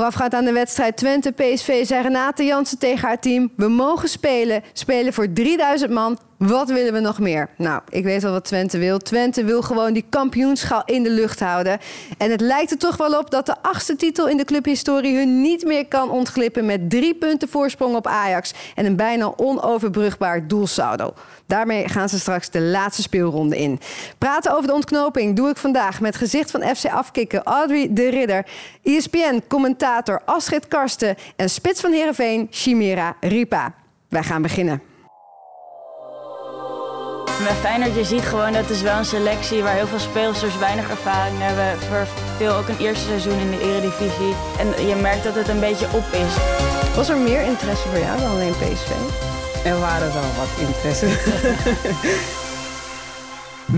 Voorafgaand aan de wedstrijd Twente-PSV zei Renate Jansen tegen haar team... we mogen spelen, spelen voor 3000 man, wat willen we nog meer? Nou, ik weet wel wat Twente wil. Twente wil gewoon die kampioenschaal in de lucht houden. En het lijkt er toch wel op dat de achtste titel in de clubhistorie hun niet meer kan ontglippen met drie punten voorsprong op Ajax en een bijna onoverbrugbaar doelsaldo. Daarmee gaan ze straks de laatste speelronde in. Praten over de ontknoping doe ik vandaag met gezicht van FC Afkikken Audrey de Ridder, ESPN-commentator Astrid Karsten en spits van Heerenveen Chimera Ripa. Wij gaan beginnen. Bij Feyenoord, je ziet gewoon dat is wel een selectie waar heel veel spelers weinig ervaring hebben. Voor veel ook een eerste seizoen in de eredivisie. En je merkt dat het een beetje op is. Was er meer interesse voor jou dan alleen PSV? Er waren wel wat interesse.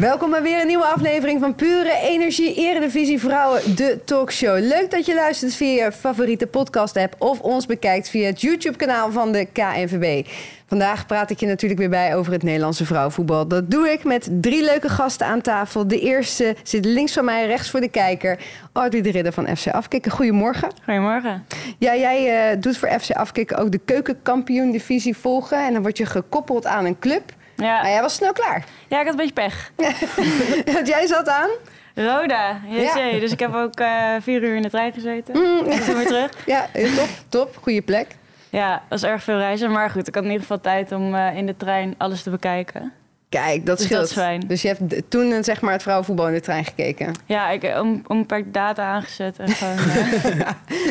Welkom bij weer een nieuwe aflevering van Pure Energie Eredivisie Vrouwen, de talkshow. Leuk dat je luistert via je favoriete podcast app of ons bekijkt via het YouTube kanaal van de KNVB. Vandaag praat ik je natuurlijk weer bij over het Nederlandse vrouwenvoetbal. Dat doe ik met drie leuke gasten aan tafel. De eerste zit links van mij, rechts voor de kijker. Audrey de Ridder van FC Afkikken. Goedemorgen. Goedemorgen. Ja, jij uh, doet voor FC Afkikken ook de keukenkampioen-divisie volgen. En dan word je gekoppeld aan een club. Ja. Maar jij was snel klaar. Ja, ik had een beetje pech. Want jij zat aan? Roda, ja. Dus ik heb ook uh, vier uur in de trein gezeten. Mm. En toen weer terug. Ja, top, top. Goede plek. Ja, dat was erg veel reizen. Maar goed, ik had in ieder geval tijd om uh, in de trein alles te bekijken. Kijk, dat dus scheelt. Dat is fijn. Dus je hebt toen zeg maar, het vrouwenvoetbal in de trein gekeken? Ja, ik heb een onbeperkt data aangezet. En gewoon, uh,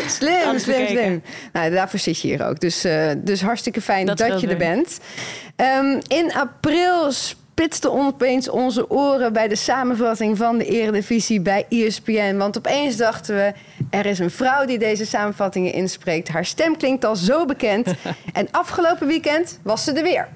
slim, slim, slim. Nou, daarvoor zit je hier ook. Dus, uh, dus hartstikke fijn dat, dat je er bent. Um, in april spitste opeens onze oren bij de samenvatting van de Eredivisie bij ESPN. Want opeens dachten we, er is een vrouw die deze samenvattingen inspreekt. Haar stem klinkt al zo bekend. en afgelopen weekend was ze er weer.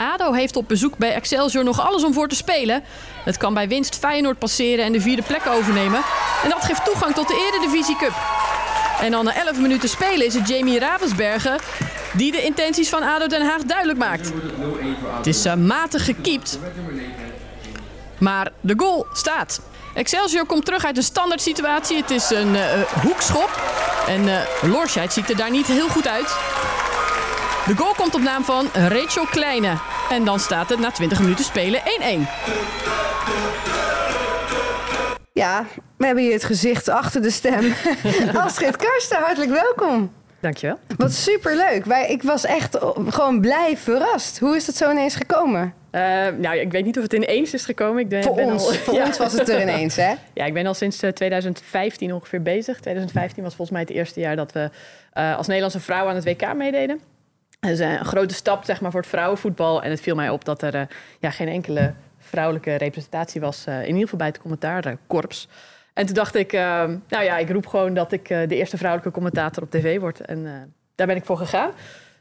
ADO heeft op bezoek bij Excelsior nog alles om voor te spelen. Het kan bij winst Feyenoord passeren en de vierde plek overnemen. En dat geeft toegang tot de Eredivisie Cup. En al na 11 minuten spelen is het Jamie Ravensbergen die de intenties van ADO Den Haag duidelijk maakt. Het is uh, matig gekiept, maar de goal staat. Excelsior komt terug uit een standaard situatie. Het is een uh, hoekschop en uh, ziet er daar niet heel goed uit. De goal komt op naam van Rachel Kleine. En dan staat het na 20 minuten spelen 1-1. Ja, we hebben hier het gezicht achter de stem. Astrid Karsten, hartelijk welkom. Dankjewel. Wat superleuk. Wij, ik was echt gewoon blij verrast. Hoe is het zo ineens gekomen? Uh, nou, ik weet niet of het ineens is gekomen. Ik ben, voor ben ons, al, voor ja. ons was het er ineens, hè? Ja, ik ben al sinds 2015 ongeveer bezig. 2015 was volgens mij het eerste jaar dat we uh, als Nederlandse vrouw aan het WK meededen. Dat is een grote stap zeg maar, voor het vrouwenvoetbal. En het viel mij op dat er uh, ja, geen enkele vrouwelijke representatie was. in ieder geval bij het commentaarkorps. En toen dacht ik, nou ja, ik roep gewoon dat ik de eerste vrouwelijke commentator op tv word. En daar ben ik voor gegaan.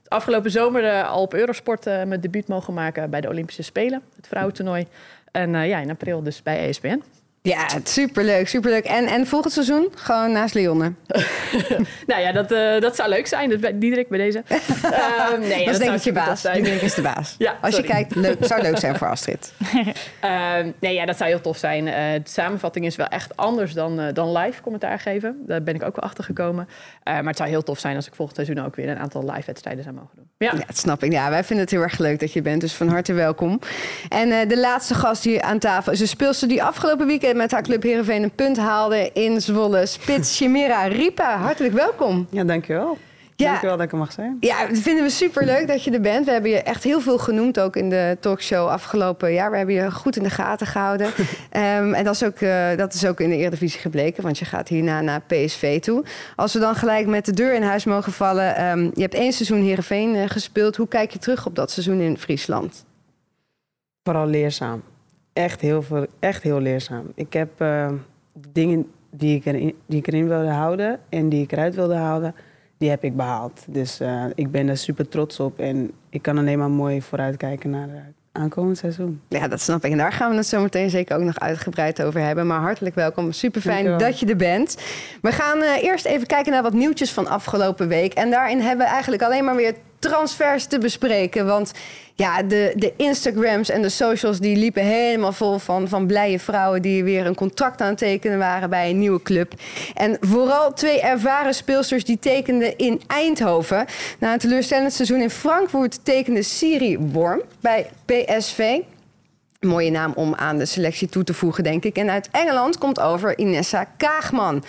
Afgelopen zomer al op Eurosport mijn debuut mogen maken bij de Olympische Spelen, het vrouwentoernooi. En ja, in april dus bij ESPN. Ja, superleuk, superleuk. En, en volgend seizoen gewoon naast Leonne? nou ja, dat, uh, dat zou leuk zijn. Dat, Diederik bij deze. Uh, nee, dat, dat denk ik je baas. Diederik is de baas. ja, Als sorry. je kijkt, leuk, zou leuk zijn voor Astrid. uh, nee, ja, dat zou heel tof zijn. de samenvatting is wel echt anders dan, dan live commentaar geven. Daar ben ik ook wel achter gekomen. maar het zou heel tof zijn als ik volgend seizoen ook weer een aantal live wedstrijden zou mogen doen. Ja. ja, dat snap ik. Ja, wij vinden het heel erg leuk dat je bent. Dus van harte welkom. En de laatste gast hier aan tafel is een speelster die afgelopen weekend met haar club Heerenveen een punt haalde in Zwolle. Spits Chimera Ripa, hartelijk welkom. Ja, dankjewel. Ja, dankjewel dat ik er mag zijn. Ja, dat vinden we super leuk dat je er bent. We hebben je echt heel veel genoemd ook in de talkshow afgelopen jaar. We hebben je goed in de gaten gehouden. um, en dat is, ook, uh, dat is ook in de Eredivisie gebleken, want je gaat hierna naar PSV toe. Als we dan gelijk met de deur in huis mogen vallen. Um, je hebt één seizoen Heerenveen uh, gespeeld. Hoe kijk je terug op dat seizoen in Friesland? Vooral leerzaam echt heel, veel, echt heel leerzaam. Ik heb uh, dingen die ik, erin, die ik erin wilde houden en die ik eruit wilde houden, die heb ik behaald. Dus uh, ik ben er super trots op en ik kan alleen maar mooi vooruitkijken naar het aankomend seizoen. Ja, dat snap ik. En daar gaan we het zo meteen zeker ook nog uitgebreid over hebben. Maar hartelijk welkom. Super fijn dat je er bent. We gaan uh, eerst even kijken naar wat nieuwtjes van afgelopen week. En daarin hebben we eigenlijk alleen maar weer transfers te bespreken. Want ja, de, de Instagrams en de socials die liepen helemaal vol van, van blije vrouwen die weer een contract aan tekenen waren bij een nieuwe club. En vooral twee ervaren speelsters die tekenden in Eindhoven. Na een teleurstellend seizoen in Frankfurt tekende Siri Worm bij PSV. Mooie naam om aan de selectie toe te voegen, denk ik. En uit Engeland komt over Inessa Kaagman.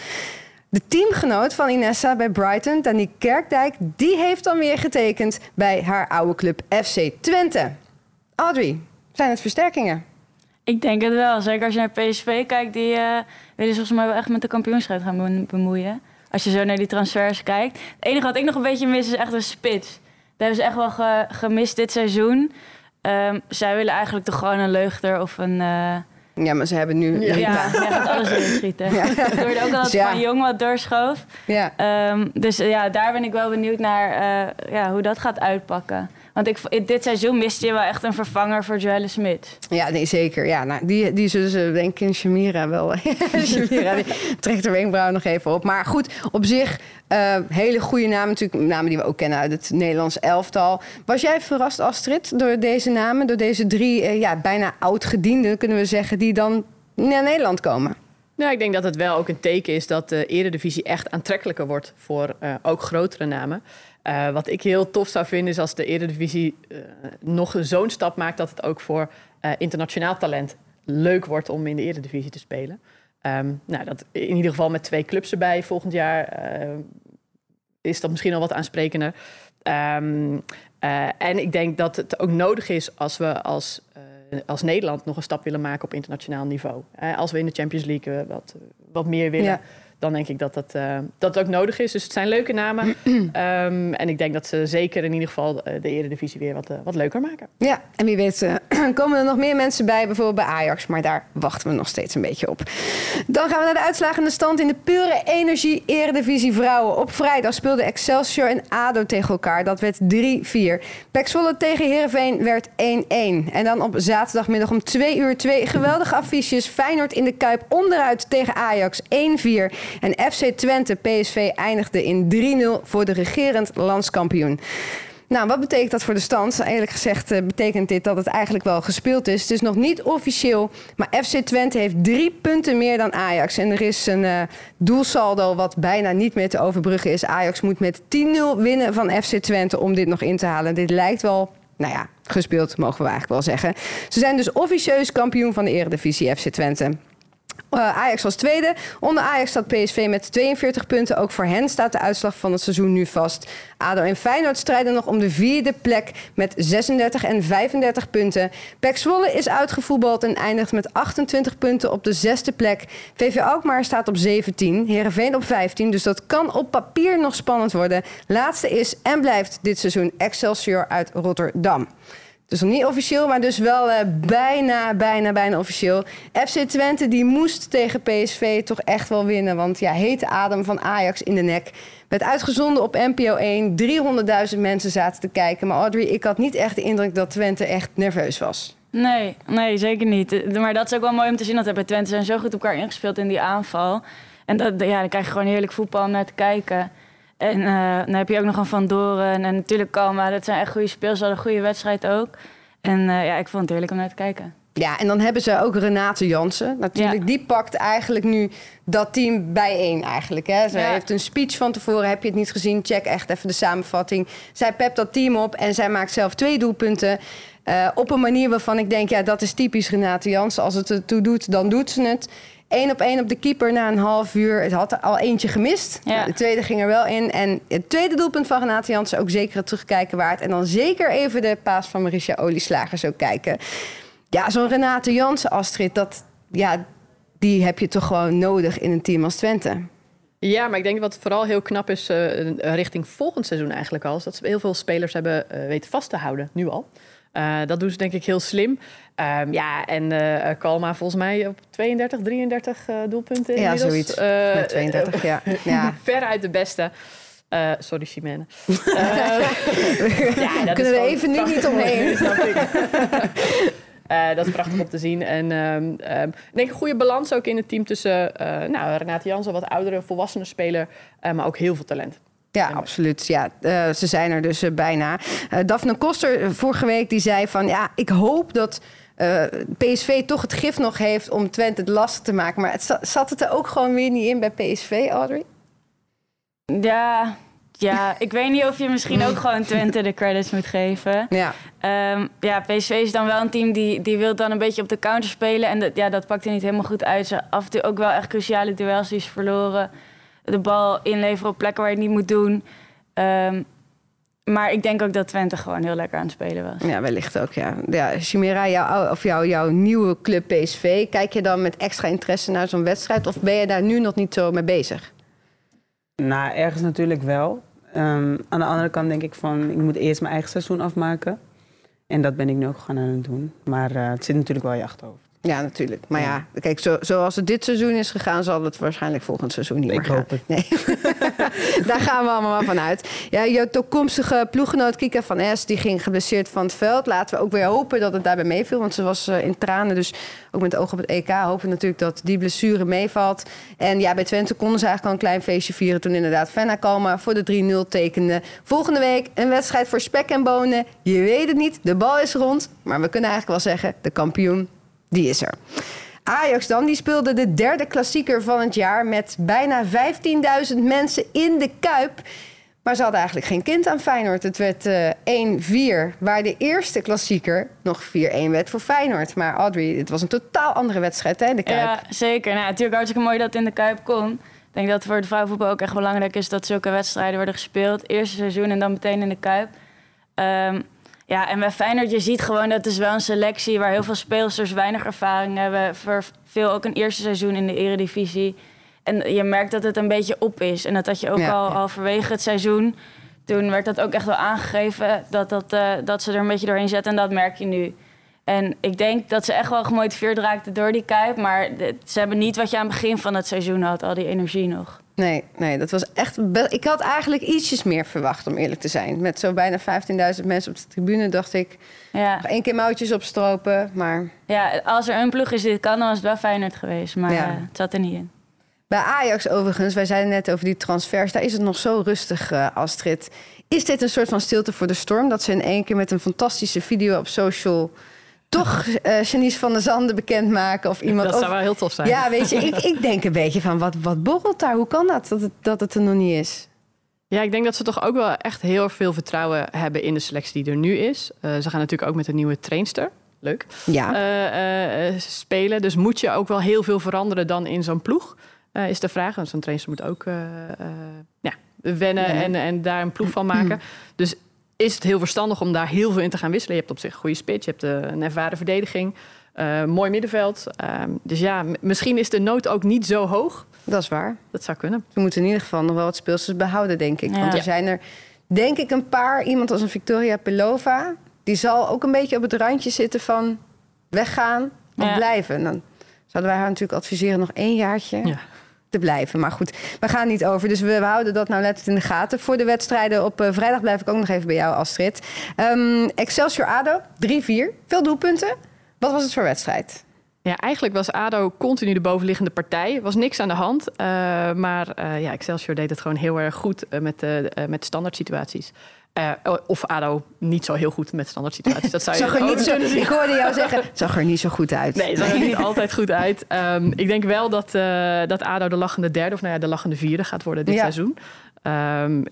De teamgenoot van Inessa bij Brighton, Dani Kerkdijk, die heeft dan weer getekend bij haar oude club FC Twente. Audrey, zijn het versterkingen? Ik denk het wel. Zeker als je naar PSV kijkt, die uh, willen volgens mij wel echt met de kampioenschap gaan bemoeien. Als je zo naar die transfers kijkt. Het enige wat ik nog een beetje mis is echt een spits. Dat hebben ze echt wel ge gemist dit seizoen. Um, zij willen eigenlijk toch gewoon een leugter of een... Uh, ja, maar ze hebben nu... Ja, ja gaat alles erin schieten. Ja. Ik hoorde ook al dat Van Jong wat doorschoof. Ja. Um, dus ja, daar ben ik wel benieuwd naar uh, ja, hoe dat gaat uitpakken. Want ik, dit seizoen miste je wel echt een vervanger voor Joelle Smit. Ja, nee, zeker. Ja, nou, die, die zullen ze denk ik in Shamira wel... Shamira die trekt de wenkbrauw nog even op. Maar goed, op zich uh, hele goede namen. Natuurlijk namen die we ook kennen uit het Nederlands elftal. Was jij verrast, Astrid, door deze namen? Door deze drie uh, ja, bijna oud-gedienden, kunnen we zeggen... die dan naar Nederland komen? Nou, ik denk dat het wel ook een teken is dat de eredivisie echt aantrekkelijker wordt voor uh, ook grotere namen. Uh, wat ik heel tof zou vinden is als de Eredivisie uh, nog zo'n stap maakt dat het ook voor uh, internationaal talent leuk wordt om in de Eredivisie te spelen. Um, nou, dat in ieder geval met twee clubs erbij volgend jaar is dat misschien al wat aansprekender. Um, en ik denk dat het ook nodig is als we als, als Nederland nog een stap willen maken op internationaal niveau. als we in de Champions League wat, wat meer willen. Dan denk ik dat dat, uh, dat ook nodig is. Dus het zijn leuke namen. um, en ik denk dat ze zeker in ieder geval uh, de Eredivisie weer wat, uh, wat leuker maken. Ja, en wie weet komen er nog meer mensen bij, bijvoorbeeld bij Ajax. Maar daar wachten we nog steeds een beetje op. Dan gaan we naar de uitslagende stand in de pure energie Eredivisie Vrouwen. Op vrijdag speelden Excelsior en ADO tegen elkaar. Dat werd 3-4. Pek Zwolle tegen Heerenveen werd 1-1. En dan op zaterdagmiddag om 2 uur twee geweldige affiches. Feyenoord in de Kuip onderuit tegen Ajax 1-4. En FC Twente PSV eindigde in 3-0 voor de regerend landskampioen. Nou, wat betekent dat voor de stand? Eerlijk gezegd uh, betekent dit dat het eigenlijk wel gespeeld is. Het is nog niet officieel, maar FC Twente heeft drie punten meer dan Ajax. En er is een uh, doelsaldo wat bijna niet meer te overbruggen is. Ajax moet met 10-0 winnen van FC Twente om dit nog in te halen. Dit lijkt wel, nou ja, gespeeld mogen we eigenlijk wel zeggen. Ze zijn dus officieus kampioen van de Eredivisie FC Twente. Uh, Ajax was tweede. Onder Ajax staat PSV met 42 punten. Ook voor hen staat de uitslag van het seizoen nu vast. ADO en Feyenoord strijden nog om de vierde plek met 36 en 35 punten. PEC Zwolle is uitgevoetbald en eindigt met 28 punten op de zesde plek. VV Alkmaar staat op 17, Herenveen op 15. Dus dat kan op papier nog spannend worden. Laatste is en blijft dit seizoen Excelsior uit Rotterdam. Dus nog niet officieel, maar dus wel uh, bijna, bijna, bijna officieel. FC Twente die moest tegen PSV toch echt wel winnen. Want ja, hete adem van Ajax in de nek. Werd uitgezonden op NPO 1. 300.000 mensen zaten te kijken. Maar Audrey, ik had niet echt de indruk dat Twente echt nerveus was. Nee, nee, zeker niet. Maar dat is ook wel mooi om te zien dat bij Twente zijn zo goed op elkaar ingespeeld in die aanval. En dat, ja, dan krijg je gewoon heerlijk voetbal om naar te kijken. En uh, dan heb je ook nog een Van Doren en natuurlijk Kalma. Dat zijn echt goede speels. Een goede wedstrijd ook. En uh, ja, ik vond het heerlijk om naar te kijken. Ja, en dan hebben ze ook Renate Jansen. Natuurlijk, ja. die pakt eigenlijk nu dat team bijeen eigenlijk. Hè. Ze ja. heeft een speech van tevoren, heb je het niet gezien? Check echt even de samenvatting. Zij pept dat team op en zij maakt zelf twee doelpunten. Uh, op een manier waarvan ik denk, ja, dat is typisch Renate Jansen. Als het ertoe doet, dan doet ze het. Eén op één op de keeper na een half uur. Het had er al eentje gemist. Ja. De tweede ging er wel in. En het tweede doelpunt van Renate Jansen ook zeker het terugkijken waard. En dan zeker even de paas van Marisha Olieslagers ook kijken. Ja, zo'n Renate Jansen, Astrid, dat, ja, die heb je toch gewoon nodig in een team als Twente. Ja, maar ik denk wat vooral heel knap is uh, richting volgend seizoen eigenlijk al... is dat ze heel veel spelers hebben uh, weten vast te houden, nu al. Uh, dat doen ze denk ik heel slim. Um, ja, en uh, Kalma volgens mij op 32, 33 uh, doelpunten Ja, zoiets. Met 32, ja. ja. Veruit de beste. Sorry, Chimene. ja, dat Kunnen we even nu niet omheen. Uh, dat is prachtig om te zien. En um, um, ik denk een goede balans ook in het team tussen uh, nou, Renate Jansen, wat oudere, volwassene speler, uh, maar ook heel veel talent. Ja, Ja. absoluut. Ja, eh, ze zijn er dus eh, bijna. Eh Daphne Koster eh, vorige week die zei van... ja, ik hoop dat eh, PSV toch het gif nog heeft om Twente het lastig te maken. Maar het zat het er ook gewoon weer niet in bij PSV, Audrey? Ja, ja, ik weet niet of je misschien ook gewoon Twente de credits moet geven. Ja, Ehm, ja, PSV is dan wel een team die, die wil dan een beetje op de counter spelen. En dat, ja, dat pakt er niet helemaal goed uit. Ze af en toe ook wel echt cruciale duels die ze verloren. De bal inleveren op plekken waar je het niet moet doen. Ehm, maar ik denk ook dat Twente gewoon heel lekker aan het spelen was. ja wellicht ook, ja. ja Chimera, of jouw, jouw nieuwe club PSV... kijk je dan met extra interesse naar zo'n wedstrijd... of ben je daar nu nog niet zo mee bezig? Nou, ergens natuurlijk wel. Ehm, aan de andere kant denk ik van, ik moet eerst mijn eigen seizoen afmaken. En dat ben ik nu ook gaan aan het doen. Maar eh, het zit natuurlijk wel in je achterhoofd. Ja, natuurlijk. Maar ja, kijk, zo, zoals het dit seizoen is gegaan... zal het waarschijnlijk volgend seizoen niet Ik meer gaan. hoop het. Nee. Daar gaan we allemaal van uit. Ja, jouw toekomstige ploeggenoot Kika van Es... die ging geblesseerd van het veld. Laten we ook weer hopen dat het daarbij meeviel. Want ze was eh, in tranen. Dus ook met oog op het EK hopen we natuurlijk dat die blessure meevalt. En ja, bij Twente konden ze eigenlijk al een klein feestje vieren... toen inderdaad Fenna Kalma voor de 3-0 tekende. Volgende week een wedstrijd voor spek en bonen. Je weet het niet, de bal is rond. Maar we kunnen eigenlijk wel zeggen, de kampioen, die is er. Ajax dan, die speelde de derde klassieker van het jaar... met bijna 15.000 mensen in de Kuip. Maar ze hadden eigenlijk geen kind aan Feyenoord. Het werd eh 1-4, waar de eerste klassieker nog 4-1 werd voor Feyenoord. Maar Audrey, het was een totaal andere wedstrijd hè, in de Kuip. Ja, zeker. Nou, natuurlijk hartstikke mooi dat het in de Kuip kon. Ik denk dat het voor het vrouwenvoetbal ook echt belangrijk is... dat zulke wedstrijden worden gespeeld. Eerste seizoen en dan meteen in de Kuip. Ehm, ja, en bij Feyenoord, je ziet gewoon dat is wel een selectie... waar heel veel speelsters weinig ervaring hebben. Voor veel ook een eerste seizoen in de eredivisie. En je merkt dat het een beetje op is. En dat had je ook Ja, al ja. halverwege het seizoen. Toen werd dat ook echt wel aangegeven... dat, dat, eh, dat ze er een beetje doorheen zetten. En dat merk je nu. En ik denk dat ze echt wel gemotiveerd raakten door die Kuip. Maar ze hebben niet wat je aan het begin van het seizoen had. Al die energie nog. Nee, nee, dat was echt. Ik had eigenlijk ietsjes meer verwacht, om eerlijk te zijn. Met zo bijna 15.000 mensen op de tribune dacht ik. Ja, nog één keer mouwtjes opstropen. Maar ja als er een ploeg is die het kan, dan was het wel Feyenoord geweest. Maar Ja. eh, het zat er niet in. bij Ajax overigens, wij zeiden net over die transfers. Daar is het nog zo rustig, eh, Astrid. Is dit een soort van stilte voor de storm? Dat ze in één keer met een fantastische video op social. Toch Janice van der Zanden bekendmaken? Of iemand. Dat of- zou wel heel tof zijn. Ja, weet je, ik, ik denk een beetje van wat, wat borrelt daar? Hoe kan dat, dat het, dat het er nog niet is? Ja, ik denk dat ze toch ook wel echt heel veel vertrouwen hebben in de selectie die er nu is. Eh, ze gaan natuurlijk ook met een nieuwe trainster. Leuk. Ja. eh, spelen. Dus moet je ook wel heel veel veranderen dan in zo'n ploeg? Is de vraag. Want zo'n trainer moet ook ja, wennen Ja. en, en daar een ploeg van maken. Dus is het heel verstandig om daar heel veel in te gaan wisselen. Je hebt op zich een goede spits, je hebt een ervaren verdediging, eh, mooi middenveld. Ehm, dus ja, misschien is de nood ook niet zo hoog. Dat is waar. Dat zou kunnen. We moeten in ieder geval nog wel wat speelsters behouden, denk ik. Ja. Want er Ja. zijn er, denk ik, een paar. Iemand als een Victoria Pelova. Die zal ook een beetje op het randje zitten van weggaan of Ja. blijven. En dan zouden wij haar natuurlijk adviseren nog één jaartje Ja. Te blijven. Maar goed, we gaan niet over. Dus we, houden dat nou letterlijk in de gaten. Voor de wedstrijden op eh, vrijdag blijf ik ook nog even bij jou, Astrid. Ehm, Excelsior ADO, 3-4. Veel doelpunten. Wat was het voor wedstrijd? Ja, eigenlijk was ADO continu de bovenliggende partij. Er was niks aan de hand. eh, maar eh, ja, Excelsior deed het gewoon heel erg goed met, met standaard situaties. Eh, of ADO niet zo heel goed met standaard situaties. Dat zou je Zag er niet zo, ik hoorde jou zeggen, het zag er niet zo goed uit. Nee, het zag er niet altijd goed uit. Ehm, ik denk wel dat, eh, dat ADO de lachende derde, of nou ja, de lachende vierde gaat worden dit Ja. seizoen.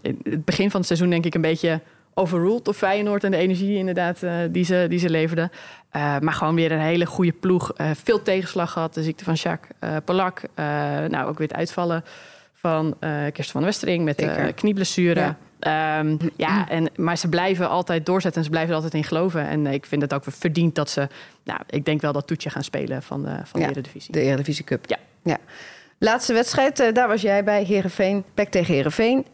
In het begin van het seizoen denk ik een beetje overruled door Feyenoord en de energie inderdaad eh, die, ze, die ze leverden. Maar gewoon weer een hele goede ploeg. Veel tegenslag gehad. De ziekte van Jacques Polak. Eh, nou, ook weer het uitvallen van Kirsten van Westering met knieblessure. Ja. Ja. ja, en, maar ze blijven altijd doorzetten en ze blijven er altijd in geloven. En eh, ik vind het ook verdiend dat ze, nou, ik denk wel dat toetje gaan spelen van de, van Ja, de Eredivisie. De Eredivisie Cup. Ja. ja. Laatste wedstrijd, eh, daar was jij bij, Heerenveen. Pek tegen Heerenveen,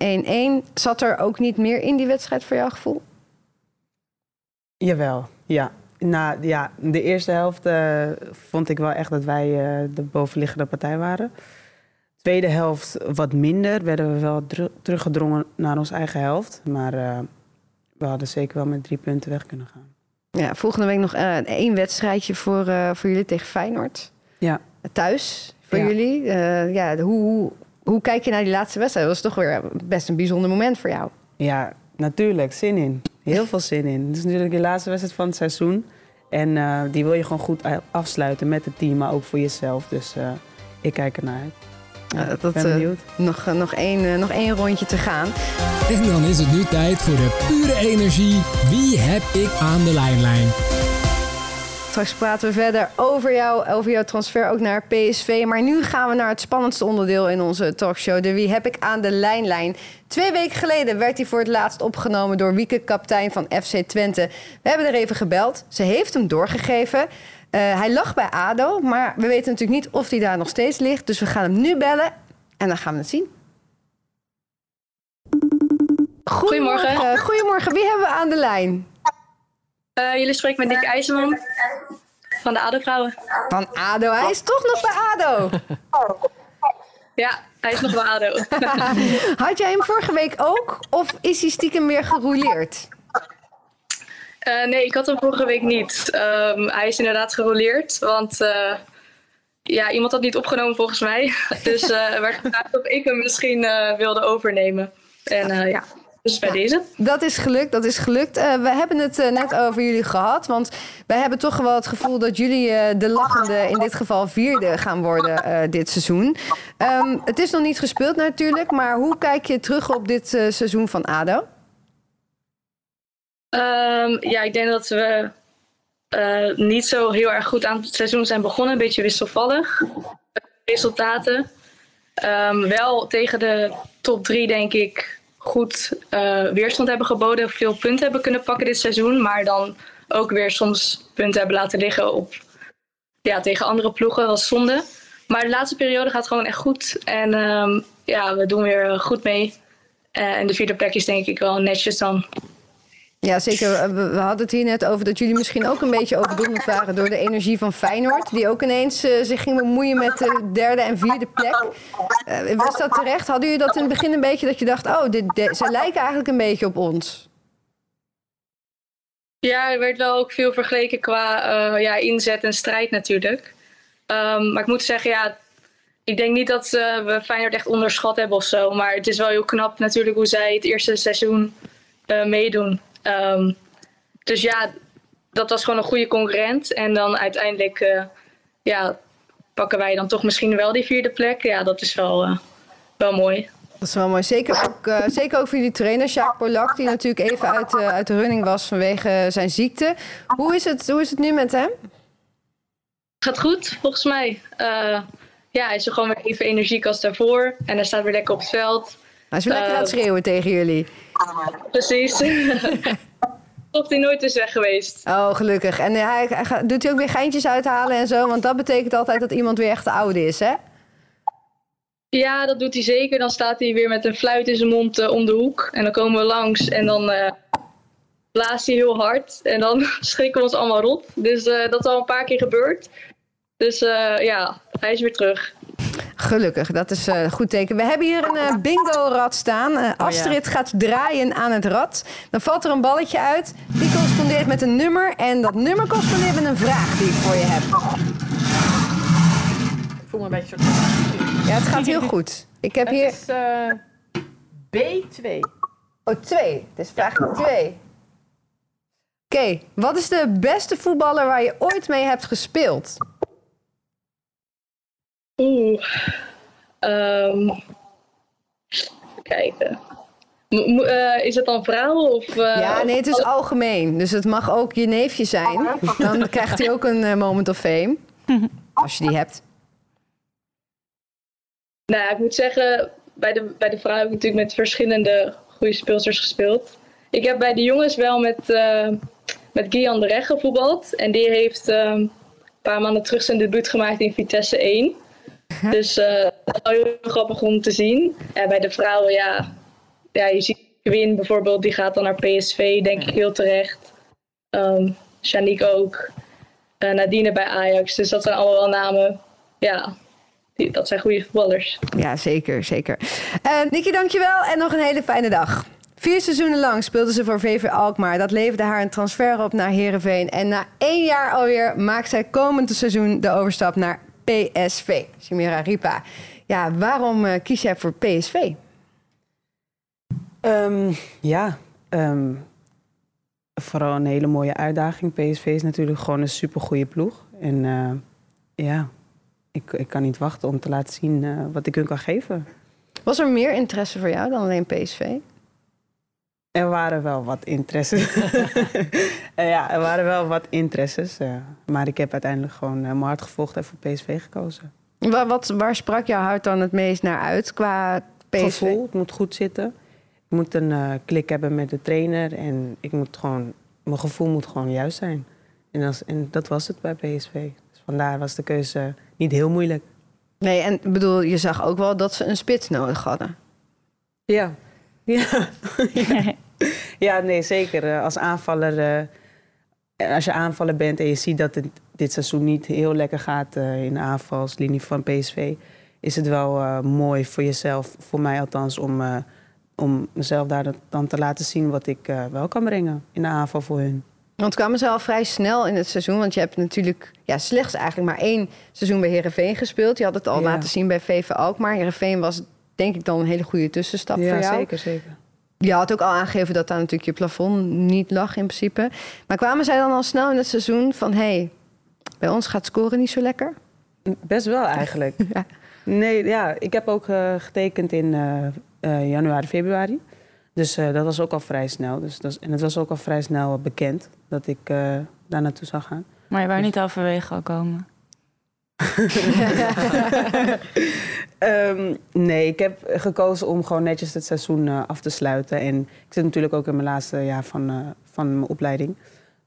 1-1. Zat er ook niet meer in die wedstrijd voor jouw gevoel? Jawel, ja. Nou ja, de eerste helft eh, vond ik wel echt dat wij eh, de bovenliggende partij waren. Tweede helft wat minder, werden we wel teruggedrongen naar onze eigen helft. Maar eh, we hadden zeker wel met drie punten weg kunnen gaan. Ja, volgende week nog eh, één wedstrijdje voor, eh, voor jullie tegen Feyenoord. Ja. Thuis voor Ja. jullie. Ja, hoe, hoe, Hoe kijk je naar die laatste wedstrijd? Dat was toch weer best een bijzonder moment voor jou. Ja, natuurlijk. Zin in. Heel veel zin in. Het is natuurlijk de laatste wedstrijd van het seizoen. En die wil je gewoon goed afsluiten met het team, maar ook voor jezelf. Dus ik kijk ernaar uit. Ja, dat, ben eh, nog, eh, nog, één, eh, nog één rondje te gaan. En dan is het nu tijd voor de pure energie. Wie heb ik aan de lijnlijn? Straks praten we verder over, jou, over jouw transfer ook naar PSV. Maar nu gaan we naar het spannendste onderdeel in onze talkshow. De Wie heb ik aan de lijnlijn? Twee weken geleden werd hij voor het laatst opgenomen door Wieke, kaptein van FC Twente. We hebben er even gebeld. Ze heeft hem doorgegeven. Eh, hij lag bij ADO, maar we weten natuurlijk niet of hij daar nog steeds ligt. Dus we gaan hem nu bellen en dan gaan we het zien. Goedemorgen. Goedemorgen. Wie hebben we aan de lijn? Eh, jullie spreken met Nick IJzerman van de ADO-vrouwen. Van ADO. Hij is toch nog bij ADO. Ja, hij is nog wel ADO. Had jij hem vorige week ook? Of is hij stiekem weer gerouleerd? Eh, nee, ik had hem vorige week niet. Ehm, hij is inderdaad gerouleerd, want eh, ja, iemand had niet opgenomen volgens mij. Dus er werd gevraagd of ik hem misschien wilde overnemen. En ja, dus bij deze. Dat is gelukt, dat is gelukt. We hebben het net over jullie gehad. Want wij hebben toch wel het gevoel dat jullie de lachende, in dit geval vierde, gaan worden dit seizoen. Ehm, het is nog niet gespeeld natuurlijk, maar hoe kijk je terug op dit seizoen van ADO? Ehm, ja, ik denk dat we eh, niet zo heel erg goed aan het seizoen zijn begonnen. Een beetje wisselvallig. Resultaten. Ehm, wel tegen de top drie, denk ik, goed eh, weerstand hebben geboden. Veel punten hebben kunnen pakken dit seizoen. Maar dan ook weer soms punten hebben laten liggen op, ja, tegen andere ploegen. Was zonde. Maar de laatste periode gaat gewoon echt goed. En ehm, ja, we doen weer goed mee. Eh, en de vierde plek is denk ik wel netjes dan. Ja, zeker. Eh, We, hadden het hier net over dat jullie misschien ook een beetje overdonderd waren door de energie van Feyenoord. Die ook ineens eh, zich ging bemoeien met de derde en vierde plek. Eh, was dat terecht? Hadden jullie dat in het begin een beetje dat je dacht, oh, dit, ze lijken eigenlijk een beetje op ons? Ja, er werd wel ook veel vergeleken qua ja, inzet en strijd natuurlijk. Ehm, maar ik moet zeggen, ja, ik denk niet dat we Feyenoord echt onderschat hebben of zo. Maar het is wel heel knap natuurlijk hoe zij het eerste seizoen meedoen. Ehm, dus ja, dat was gewoon een goede concurrent. En dan uiteindelijk eh, ja, pakken wij dan toch misschien wel die vierde plek. Ja, dat is wel, eh, wel mooi. Dat is wel mooi. Zeker ook, eh, zeker ook voor jullie trainer, Jacques Polak, die natuurlijk even uit, uit de running was vanwege zijn ziekte. Hoe is het, hoe is het nu met hem? Gaat goed, volgens mij. Ja, hij is er gewoon weer even energiek als daarvoor. En hij staat weer lekker op het veld. Hij is weer lekker aan het schreeuwen tegen jullie. Precies. Of hij nooit is weg geweest. Oh, gelukkig. En eh, hij, hij gaat- doet hij ook weer geintjes uithalen en zo? Want dat betekent altijd dat iemand weer echt de oude is, hè? Ja, dat doet hij zeker. Dan staat hij weer met een fluit in zijn mond eh, om de hoek. En dan komen we langs en dan eh, blaast hij heel hard. En dan schrikken we ons allemaal rot. Dus dat is al een paar keer gebeurd. Dus ja, hij is weer terug. Gelukkig, dat is eh, een goed teken. We hebben hier een eh, bingo-rad staan. Eh, Astrid gaat draaien aan het rad. Dan valt er een balletje uit. Die correspondeert met een nummer. En dat nummer correspondeert met een vraag die ik voor je heb. Ik voel me een beetje soort... Ja, het gaat heel goed. Ik heb Het hier... is eh, B2. Oh, twee. Het is vraag twee. Oké, wat is de beste voetballer waar je ooit mee hebt gespeeld? Oeh. Ehm, even kijken. Mo- mo- eh, is het dan vrouwen of... eh, Ja, nee, het is algemeen. Dus het mag ook je neefje zijn. Dan krijgt hij ook een eh, moment of fame. Als je die hebt. Nou, ja, ik moet zeggen, bij de, bij de vrouwen heb ik natuurlijk met verschillende goede speelsters gespeeld. Ik heb bij de jongens wel met, eh met Guian de Reg gevoetbald. En die heeft eh, een paar maanden terug zijn debuut gemaakt in Vitesse 1. Dus eh, dat is wel heel grappig om te zien. En bij de vrouwen, ja, ja je ziet Win bijvoorbeeld, die gaat dan naar PSV, denk ik heel terecht. Ehm Shanique ook. Eh, Nadine bij Ajax. Dus dat zijn allemaal wel namen. Ja, die, dat zijn goede voetballers. Ja, zeker, zeker. Uh, Nicky, dankjewel en nog een hele fijne dag. Vier seizoenen lang speelde ze voor VV Alkmaar. Dat leverde haar een transfer op naar Heerenveen. En na één jaar alweer maakt zij komend seizoen de overstap naar PSV. Chimera Ripa. Ja, waarom eh, kies jij voor PSV? Ehm, ja, ehm, vooral een hele mooie uitdaging. PSV is natuurlijk gewoon een supergoeie ploeg. En eh, ja, ik, ik kan niet wachten om te laten zien eh, wat ik hun kan geven. Was er meer interesse voor jou dan alleen PSV? Er waren wel wat interesses. Eh, ja, er waren wel wat interesses. eh, maar ik heb uiteindelijk gewoon uh, mijn hart gevolgd en voor PSV gekozen. Waar, wat, waar sprak jouw hart dan het meest naar uit qua PSV? Gevoel, het moet goed zitten. Ik moet een eh, klik hebben met de trainer. En ik moet gewoon, mijn gevoel moet gewoon juist zijn. En, als, en dat was het bij PSV. Dus vandaar was de keuze niet heel moeilijk. Nee, en ik bedoel, je zag ook wel dat ze een spits nodig hadden. Ja. Ja, ja. ja nee, zeker. Eh, Als aanvaller, eh, als je aanvaller bent en je ziet dat het dit seizoen niet heel lekker gaat eh, in de aanvalslinie van PSV, is het wel mooi voor jezelf, voor mij althans, om, om mezelf daar dan te laten zien wat ik wel kan brengen in de aanval voor hun. Want kwamen ze al vrij snel in het seizoen. Want je hebt natuurlijk ja, slechts eigenlijk maar één seizoen bij Herenveen gespeeld. Je had het al Ja. laten zien bij VV Alkmaar. Herenveen was denk ik dan een hele goede tussenstap ja, voor jou. zeker, zeker. Je had ook al aangegeven dat daar natuurlijk je plafond niet lag in principe. Maar kwamen zij dan al snel in het seizoen van... hé, hey, bij ons gaat scoren niet zo lekker? Best wel eigenlijk. Ja. Nee, ja, ik heb ook eh, getekend in eh, eh, januari, februari. Dus eh, dat was ook al vrij snel. Dus dat is- en het was ook al vrij snel bekend dat ik eh, daar naartoe zou gaan. Maar je wou niet halverwege al komen. Ehm, nee, ik heb gekozen om gewoon netjes het seizoen eh, af te sluiten. En ik zit natuurlijk ook in mijn laatste jaar van, eh, van mijn opleiding.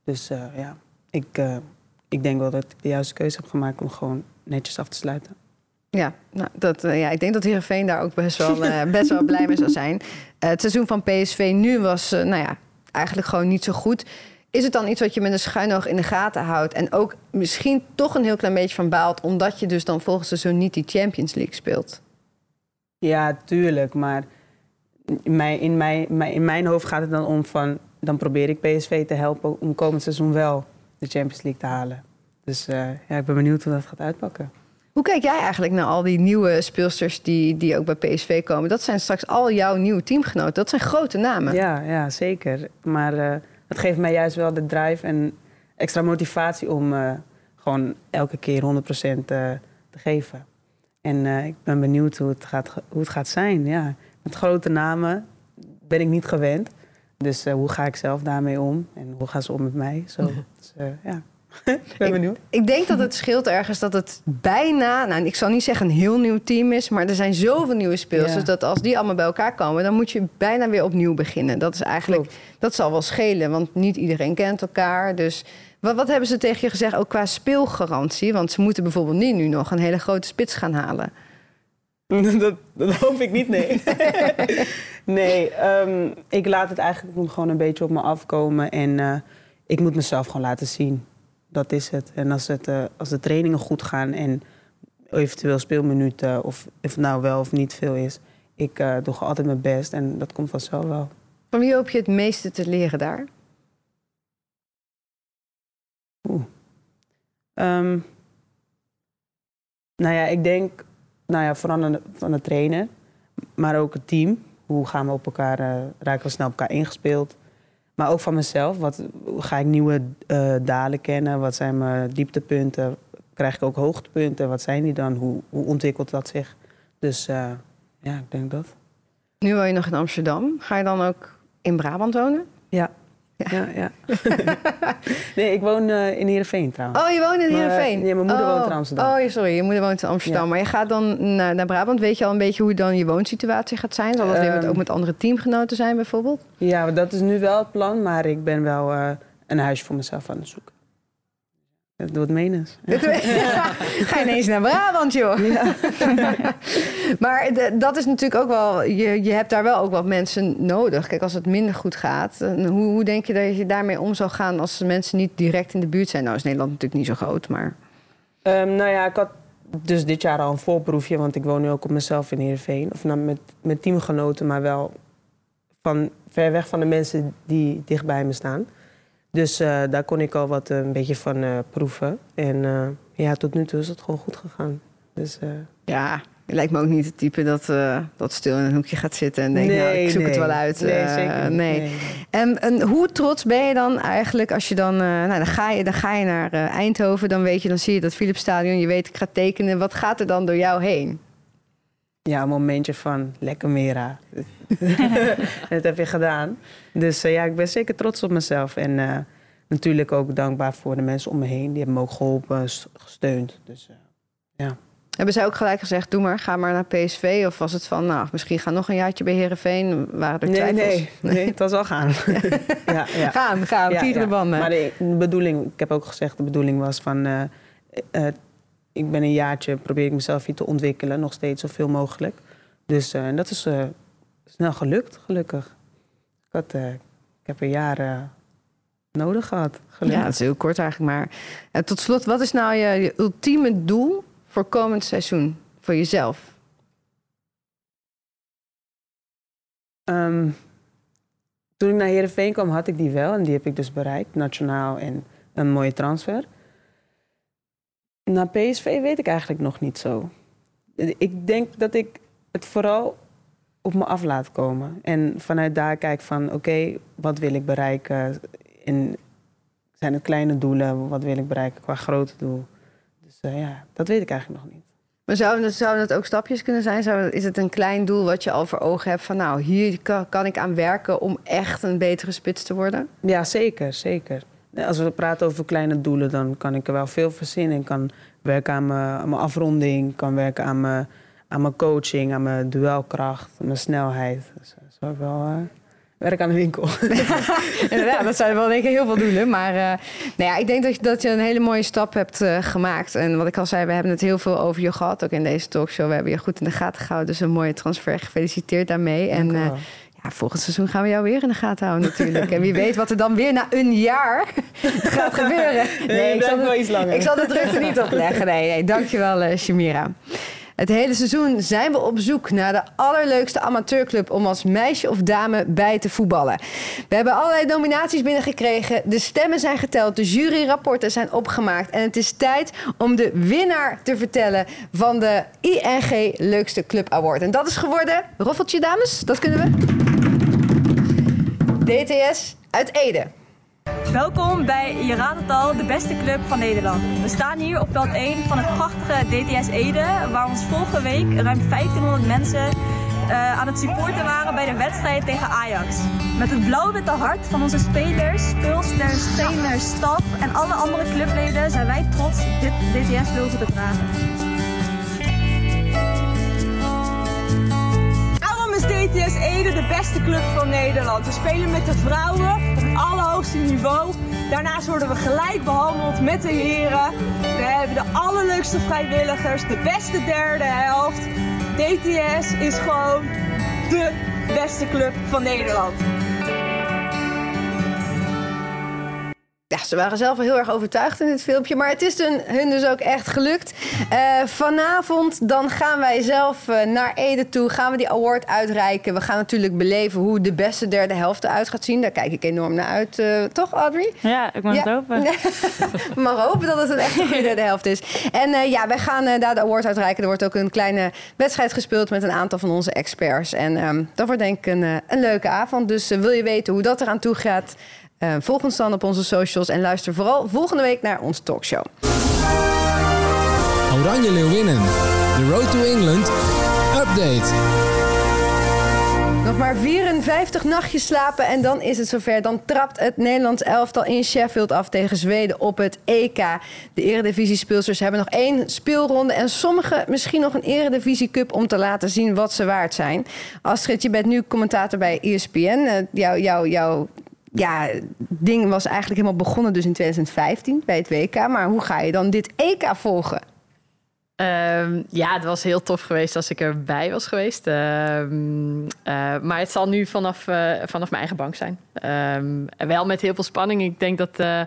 Dus eh, ja, ik, ik denk wel dat ik de juiste keuze heb gemaakt om gewoon netjes af te sluiten. Ja, nou, dat, ja, ik denk dat Heerenveen daar ook best wel, best wel blij mee zou zijn. Het seizoen van PSV nu was nou ja, eigenlijk gewoon niet zo goed. Is het dan iets wat je met een schuin oog in de gaten houdt... en ook misschien toch een heel klein beetje van baalt... omdat je dus dan volgend seizoen niet die Champions League speelt? Ja, tuurlijk. Maar in mijn, in, mijn, mijn- in mijn hoofd gaat het dan om van... dan probeer ik PSV te helpen om komend seizoen wel de Champions League te halen. Dus eh, ja, ik ben benieuwd hoe dat gaat uitpakken. Hoe kijk jij eigenlijk naar al die nieuwe speelsters die, die ook bij PSV komen? Dat zijn straks al jouw nieuwe teamgenoten. Dat zijn grote namen. Ja, ja zeker. Maar eh het geeft mij juist wel de drive en extra motivatie om eh, gewoon elke keer 100% eh, te geven. En eh, ik ben benieuwd hoe het gaat, hoe het gaat zijn. Ja. Met grote namen ben ik niet gewend. Dus hoe ga ik zelf daarmee om? En hoe gaan ze om met mij? Zo, dus, ja. ik ben benieuwd. Ik denk dat het scheelt ergens dat het bijna, nou ik zal niet zeggen een heel nieuw team is, maar er zijn zoveel nieuwe speelsters Ja. dat als die allemaal bij elkaar komen, dan moet je bijna weer opnieuw beginnen. Dat is eigenlijk, Klopt. dat zal wel schelen, want niet iedereen kent elkaar. Dus wat, wat hebben ze tegen je gezegd, ook qua speelgarantie? Want ze moeten bijvoorbeeld niet nu nog een hele grote spits gaan halen. dat, dat hoop ik niet, nee. nee, ehm, ik laat het eigenlijk gewoon een beetje op me afkomen. En eh, ik moet mezelf gewoon laten zien. Dat is het. En als, het, eh, als de trainingen goed gaan en eventueel speelminuten... of of het nou wel of niet veel is... ik eh, doe altijd mijn best en dat komt vanzelf wel. Van wie hoop je het meeste te leren daar? Oeh. Ehm, nou ja, ik denk nou ja, vooral aan de, van de trainer, maar ook het team. Hoe gaan we op elkaar, eh, raken we snel op elkaar ingespeeld? Maar ook van mezelf. Wat, ga ik nieuwe eh, dalen kennen? Wat zijn mijn dieptepunten? Krijg ik ook hoogtepunten? Wat zijn die dan? Hoe, hoe ontwikkelt dat zich? Dus eh, ja, ik denk dat. Nu woon je nog in Amsterdam. Ga je dan ook in Brabant wonen? Ja. Ja, ja. nee, ik woon eh, in Heerenveen trouwens. Oh, je woont in Maar, Heerenveen? ja, mijn moeder oh. woont in Amsterdam. Oh, sorry, je moeder woont in Amsterdam. Ja. Maar je gaat dan naar, naar Brabant. Weet je al een beetje hoe dan je woonsituatie gaat zijn? Zal dat weer met, Ehm. ook met andere teamgenoten zijn bijvoorbeeld? Ja, dat is nu wel het plan, maar ik ben wel eh, een huisje voor mezelf aan het zoeken. Dat doet menens. Ga ineens naar Brabant, joh. maar de- dat is natuurlijk ook wel... Je, je hebt daar wel ook wat mensen nodig. Kijk, als het minder goed gaat... Hoe, hoe denk je dat je daarmee om zou gaan... als de mensen niet direct in de buurt zijn? Nou is Nederland natuurlijk niet zo groot, maar... Ehm, nou ja, ik had dus dit jaar al een voorproefje, want ik woon nu ook op mezelf in Heerenveen. Of nou, met, met teamgenoten, maar wel van, ver weg van de mensen die dicht bij me staan. Dus eh, daar kon ik al wat eh, een beetje van eh, proeven. En ja, tot nu toe is het gewoon goed gegaan. Dus Ja, Je lijkt me ook niet het type dat, eh, dat stil in een hoekje gaat zitten en denkt, nou, ik zoek het wel uit. Nee, Eh, zeker nee. nee. En, en hoe trots ben je dan eigenlijk als je dan, eh, nou, dan ga je, dan ga je naar Eindhoven, dan weet je, dan zie je dat Philipsstadion, je weet ik ga tekenen. Wat gaat er dan door jou heen? Ja, een momentje van lekker Mera. dat heb je gedaan. Dus ja, ik ben zeker trots op mezelf. En natuurlijk ook dankbaar voor de mensen om me heen. Die hebben me ook geholpen, gesteund. Dus eh, Hebben zij ook gelijk gezegd, doe maar, ga maar naar PSV? Of was het van, nou, misschien ga nog een jaartje bij Herenveen? Waren er nee, twijfels? nee, nee, het was al gaan. ja, ja. Gaan, gaan, Ja, ja. banden. Maar de, de bedoeling, ik heb ook gezegd, de bedoeling was van... eh, eh, ik ben een jaartje, probeer ik mezelf hier te ontwikkelen. Nog steeds zoveel mogelijk. Dus eh, dat is snel gelukt, gelukkig. Ik, had, ik heb een jaar nodig gehad, gelukkig. Ja, dat is heel kort eigenlijk maar. En tot slot, wat is nou je, je ultieme doel voor komend seizoen? Voor jezelf? Ehm, toen ik naar Heerenveen kwam, had ik die wel. En die heb ik dus bereikt, nationaal en een mooie transfer. Naar PSV weet ik eigenlijk nog niet zo. Ik denk dat ik het vooral op me af laat komen. En vanuit daar kijk van, oké, wat wil ik bereiken? En zijn het kleine doelen? Wat wil ik bereiken qua grote doel? Dus eh, ja, dat weet ik eigenlijk nog niet. Maar zouden het, het ook stapjes kunnen zijn? Zou, is het een klein doel wat je al voor ogen hebt van nou, hier kan, kan ik aan werken om echt een betere spits te worden? Ja, zeker, zeker. Als we praten over kleine doelen, dan kan ik er wel veel verzinnen. Ik kan werken aan mijn, aan mijn afronding, kan werken aan mijn, aan mijn coaching, aan mijn duelkracht, mijn snelheid. Dus dat is ook wel eh, werk aan de winkel. Inderdaad, dat zijn wel denk ik heel veel doelen. Maar eh, nou ja, ik denk dat je, dat je een hele mooie stap hebt eh, gemaakt. En wat ik al zei, we hebben het heel veel over je gehad, ook in deze talkshow. We hebben je goed in de gaten gehouden, dus een mooie transfer. Gefeliciteerd daarmee. En eh, ja, volgend seizoen gaan we jou weer in de gaten houden natuurlijk. en wie weet wat er dan weer na een jaar gaat gebeuren. Nee, ik zal, blijft wel de, iets langer. ik zal de drukte niet opleggen. Nee, nee dankjewel Shamira. Het hele seizoen zijn we op zoek naar de allerleukste amateurclub om als meisje of dame bij te voetballen. We hebben allerlei nominaties binnengekregen. De stemmen zijn geteld, de juryrapporten zijn opgemaakt. En het is tijd om de winnaar te vertellen van de ING Leukste Club Award. En dat is geworden, roffeltje dames, dat kunnen we. DTS uit Ede. Welkom bij Je raadt het al, de beste club van Nederland. We staan hier op veld 1 van het prachtige DTS Ede, waar ons vorige week ruim 1500 mensen uh, aan het supporten waren bij de wedstrijd tegen Ajax. Met het blauw-witte hart van onze spelers, speelsters, trainers, staf en alle andere clubleden zijn wij trots dit DTS-logo te dragen. Daarom is DTS Ede de beste club van Nederland. We spelen met de vrouwen allerhoogste niveau. Daarnaast worden we gelijk behandeld met de heren. We hebben de allerleukste vrijwilligers, de beste derde helft. DTS is gewoon de beste club van Nederland. Ja, ze waren zelf wel heel erg overtuigd in dit filmpje. Maar het is hun, hun dus ook echt gelukt. Uh, vanavond dan gaan wij zelf uh, naar Ede toe. Gaan we die award uitreiken. We gaan natuurlijk beleven hoe de beste derde helft eruit gaat zien. Daar kijk ik enorm naar uit. Uh, toch, Audrey? Ja, ik mag ja. het hopen. Mogen hopen dat het een echte goede derde helft is. En ja, wij gaan daar de award uitreiken. Er wordt ook een kleine wedstrijd gespeeld met een aantal van onze experts. En um, dat wordt denk ik een, een leuke avond. Dus wil je weten hoe dat eraan toe gaat... Uh, volg ons dan op onze socials en luister vooral volgende week naar onze talkshow. Oranje Leeuwinnen, The Road to England, update. Nog maar 54 nachtjes slapen en dan is het zover. Dan trapt het Nederlands elftal in Sheffield af tegen Zweden op het EK. De Eredivisie-speelsters hebben nog één speelronde... en sommigen misschien nog een Eredivisie Cup om te laten zien wat ze waard zijn. Astrid, je bent nu commentator bij ESPN. Uh, jouw jou, jou ja, ding was eigenlijk helemaal begonnen dus in 2015 bij het WK. Maar hoe ga je dan dit EK volgen? Um, ja, het was heel tof geweest als ik erbij was geweest. Um, uh, maar het zal nu vanaf, uh, vanaf mijn eigen bank zijn. Um, wel met heel veel spanning. Ik denk dat, uh,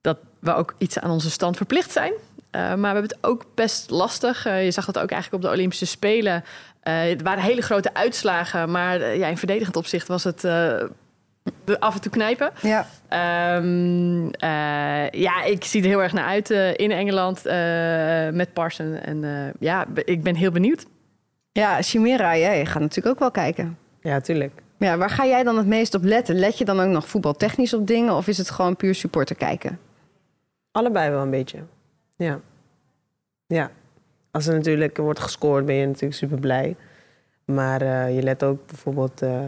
dat we ook iets aan onze stand verplicht zijn. maar we hebben het ook best lastig. je zag dat ook eigenlijk op de Olympische Spelen. het waren hele grote uitslagen. Maar ja, in verdedigend opzicht was het af en toe knijpen. Ja. Um, uh, ja, ik zie er heel erg naar uit uh, in Engeland uh, met Parson. En ja, ik ben heel benieuwd. Ja, Chimera, jij gaat natuurlijk ook wel kijken. Ja, tuurlijk. Ja, waar ga jij dan het meest op letten? Let je dan ook nog voetbaltechnisch op dingen of is het gewoon puur supporter kijken? Allebei wel een beetje. Ja. Ja. Als er natuurlijk wordt gescoord, ben je natuurlijk super blij. Maar eh, je let ook bijvoorbeeld eh,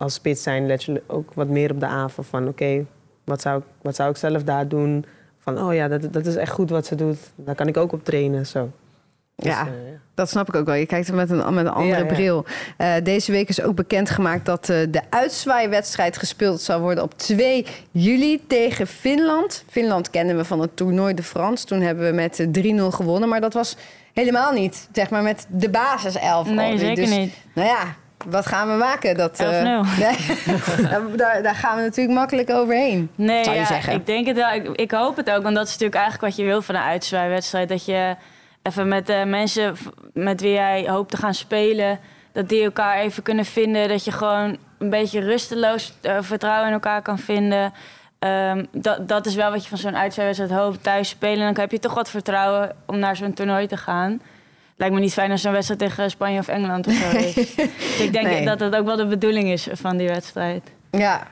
als spits zijn, let je ook wat meer op de aanval van oké, wat, zou, ik- wat zou ik zelf daar doen? Van oh ja, dat, dat is echt goed wat ze doet. Daar kan ik ook op trainen. Zo. Dus, Ja. eh, Dat snap ik ook wel. Je kijkt er met een, met een andere Ja, ja. bril. Eh, deze week is ook bekendgemaakt dat eh, de uitzwaaiwedstrijd gespeeld zal worden op 2 juli tegen Finland. Finland kennen we van het toernooi de Frans. Toen hebben we met eh, 3-0 gewonnen. Maar dat was helemaal niet, zeg maar, met de basiself. Nee, alweer. zeker Dus, niet. Nou ja, wat gaan we maken? Dat, eh, 11-0. nee, daar- daar, gaan we natuurlijk makkelijk overheen. Nee, zou je ja, zeggen. ik denk het wel. Ik, ik hoop het ook, want dat is natuurlijk eigenlijk wat je wil van een uitzwaaiwedstrijd. Dat je even met de mensen v- met wie jij hoopt te gaan spelen, dat die elkaar even kunnen vinden. Dat je gewoon een beetje rusteloos eh, vertrouwen in elkaar kan vinden. Ehm, dat, dat is wel wat je van zo'n uitzwaaiwedstrijd hoopt. Thuis spelen, dan heb je toch wat vertrouwen om naar zo'n toernooi te gaan. Lijkt me niet fijn als zo'n wedstrijd tegen Spanje of Engeland of zo is. dus ik denk Nee. dat dat ook wel de bedoeling is van die wedstrijd. Ja,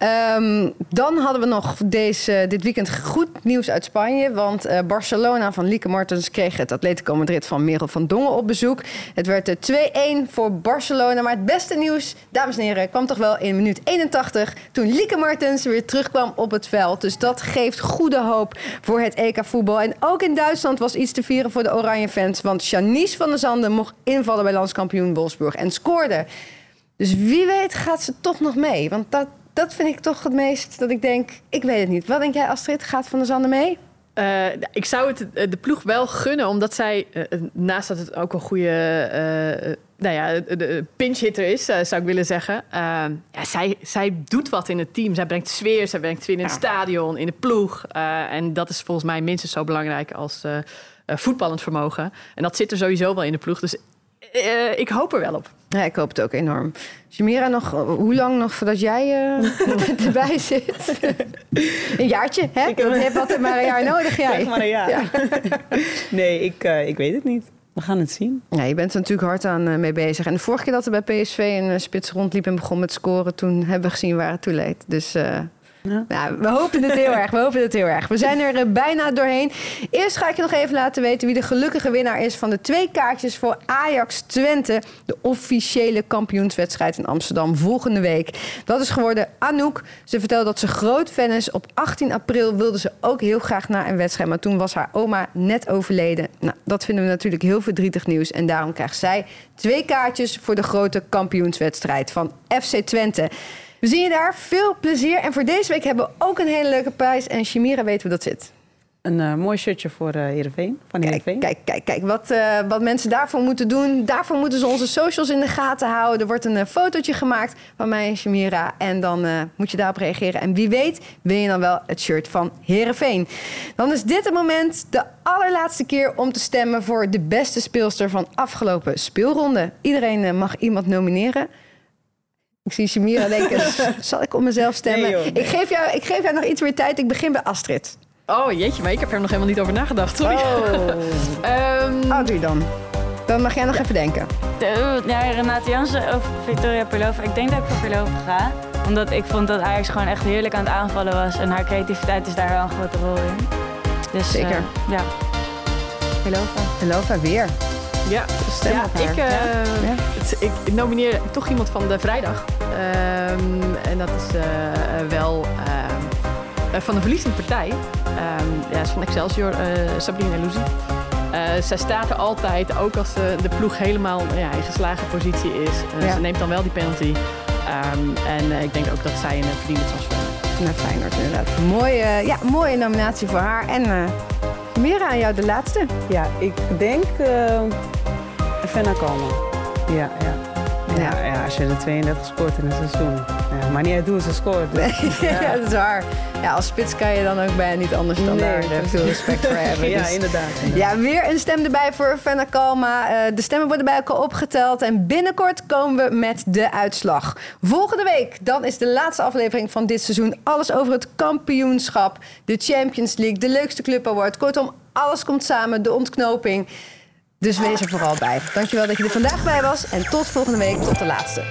Ehm, dan hadden we nog deze, dit weekend goed nieuws uit Spanje. Want eh, Barcelona van Lieke Martens kreeg het Atletico Madrid van Merel van Dongen op bezoek. Het werd eh, 2-1 voor Barcelona. Maar het beste nieuws, dames en heren, kwam toch wel in minuut 81... toen Lieke Martens weer terugkwam op het veld. Dus dat geeft goede hoop voor het EK voetbal. En ook in Duitsland was iets te vieren voor de Oranje fans. Want Janice van der Zanden mocht invallen bij landskampioen Wolfsburg en scoorde. Dus wie weet gaat ze toch nog mee. Want dat, dat vind ik toch het meest dat ik denk... Ik weet het niet. Wat denk jij, Astrid? Gaat Van der Zanden mee? Eh, ik zou het eh, de ploeg wel gunnen, omdat zij, eh, naast dat het ook een goede eh, nou ja, de- de pinch-hitter is, zou ik willen zeggen. Ja, zij, zij doet wat in het team. Zij brengt sfeer, zij brengt sfeer in het stadion, in de ploeg. En dat is volgens mij minstens zo belangrijk als voetballend vermogen. En dat zit er sowieso wel in de ploeg. Dus eh, ik hoop er wel op. Ja, ik hoop het ook enorm. Jamira, nog, hoe lang nog voordat jij eh, erbij zit? een jaartje, hè? Ik- hebt altijd maar een jaar nodig, jij. Zeg maar een jaar. nee, ik, eh, ik weet het niet. We gaan het zien. Ja, je bent er natuurlijk hard aan mee bezig. En de vorige keer dat er bij PSV een spits rondliep en begon met scoren... toen hebben we gezien waar het toe leed. Dus eh, Nou, we hopen het heel erg. We hopen het heel erg. We zijn er eh, bijna doorheen. Eerst ga ik je nog even laten weten wie de gelukkige winnaar is... van de twee kaartjes voor Ajax Twente. De officiële kampioenswedstrijd in Amsterdam volgende week. Dat is geworden Anouk. Ze vertelde dat ze groot fan is. Op 18 april wilde ze ook heel graag naar een wedstrijd... maar toen was haar oma net overleden. Nou, dat vinden we natuurlijk heel verdrietig nieuws. En daarom krijgt zij twee kaartjes voor de grote kampioenswedstrijd van FC Twente. We zien je daar. Veel plezier. En voor deze week hebben we ook een hele leuke prijs. En Shimira weet hoe dat zit. Een eh, mooi shirtje voor eh Heerenveen. Van Kijk, Heerenveen. kijk, kijk, kijk. Wat, eh, wat mensen daarvoor moeten doen. Daarvoor moeten ze onze socials in de gaten houden. Er wordt een fotootje gemaakt van mij en Shamira. En dan moet je daarop reageren. En wie weet win je dan wel het shirt van Herenveen. Dan is dit het moment, de allerlaatste keer om te stemmen voor de beste speelster van afgelopen speelronde. Iedereen mag iemand nomineren. Ik zie Shamira denken, zal ik op mezelf stemmen? Nee, joh, nee. Ik, geef jou, ik geef jou nog iets meer tijd. Ik begin bij Astrid. Oh jeetje, maar ik heb er nog helemaal niet over nagedacht. Sorry. Ehm, Oh, doe je dan. Dan mag jij nog even denken. De- Ja, Renate Jansen of Victoria Pilova. Ik denk dat ik voor Pilova ga. Omdat ik vond dat Ajax gewoon echt heerlijk aan het aanvallen was. En haar creativiteit is daar wel een grote rol in. Dus, Zeker. eh, ja. Pilova. Geloof weer. Ja, Stem ja, op haar. ik, eh, Ja. het- ik nomineer toch iemand van de vrijdag. Ehm, en dat is eh, wel ehm, eh, van de verliezende partij. Ehm ja, is van Excelsior, eh Sabrina Elouzi. Eh zij staat er altijd, ook als de, de ploeg helemaal ja, in geslagen positie is. Ja. Ze neemt dan wel die penalty. Ehm, en eh, ik denk ook dat zij een verdiende transfer is. Nou, Feyenoord inderdaad. Mooie, ja, mooie nominatie voor haar. En eh Mira, aan jou de laatste. Ja, ik denk uh, Fenna Kalman. Ja, ja. Ja, Ja. ja. als je er 32 scoort in een seizoen. Ja, maar niet uit hoe ze scoort. dus- ja. dat is waar. Ja, als spits kan je dan ook bijna niet anders dan Nee, daar veel respect voor hebben. ja, Dus- inderdaad. Ja, weer een stem erbij voor Fenna Kalma. Eh, de stemmen worden bij elkaar opgeteld. En binnenkort komen we met de uitslag. Volgende week, dan is de laatste aflevering van dit seizoen. Alles over het kampioenschap, de Champions League, de leukste club award. Kortom, alles komt samen, de ontknoping. Dus wees er vooral bij. Dankjewel dat je er vandaag bij was. En tot volgende week, tot de laatste.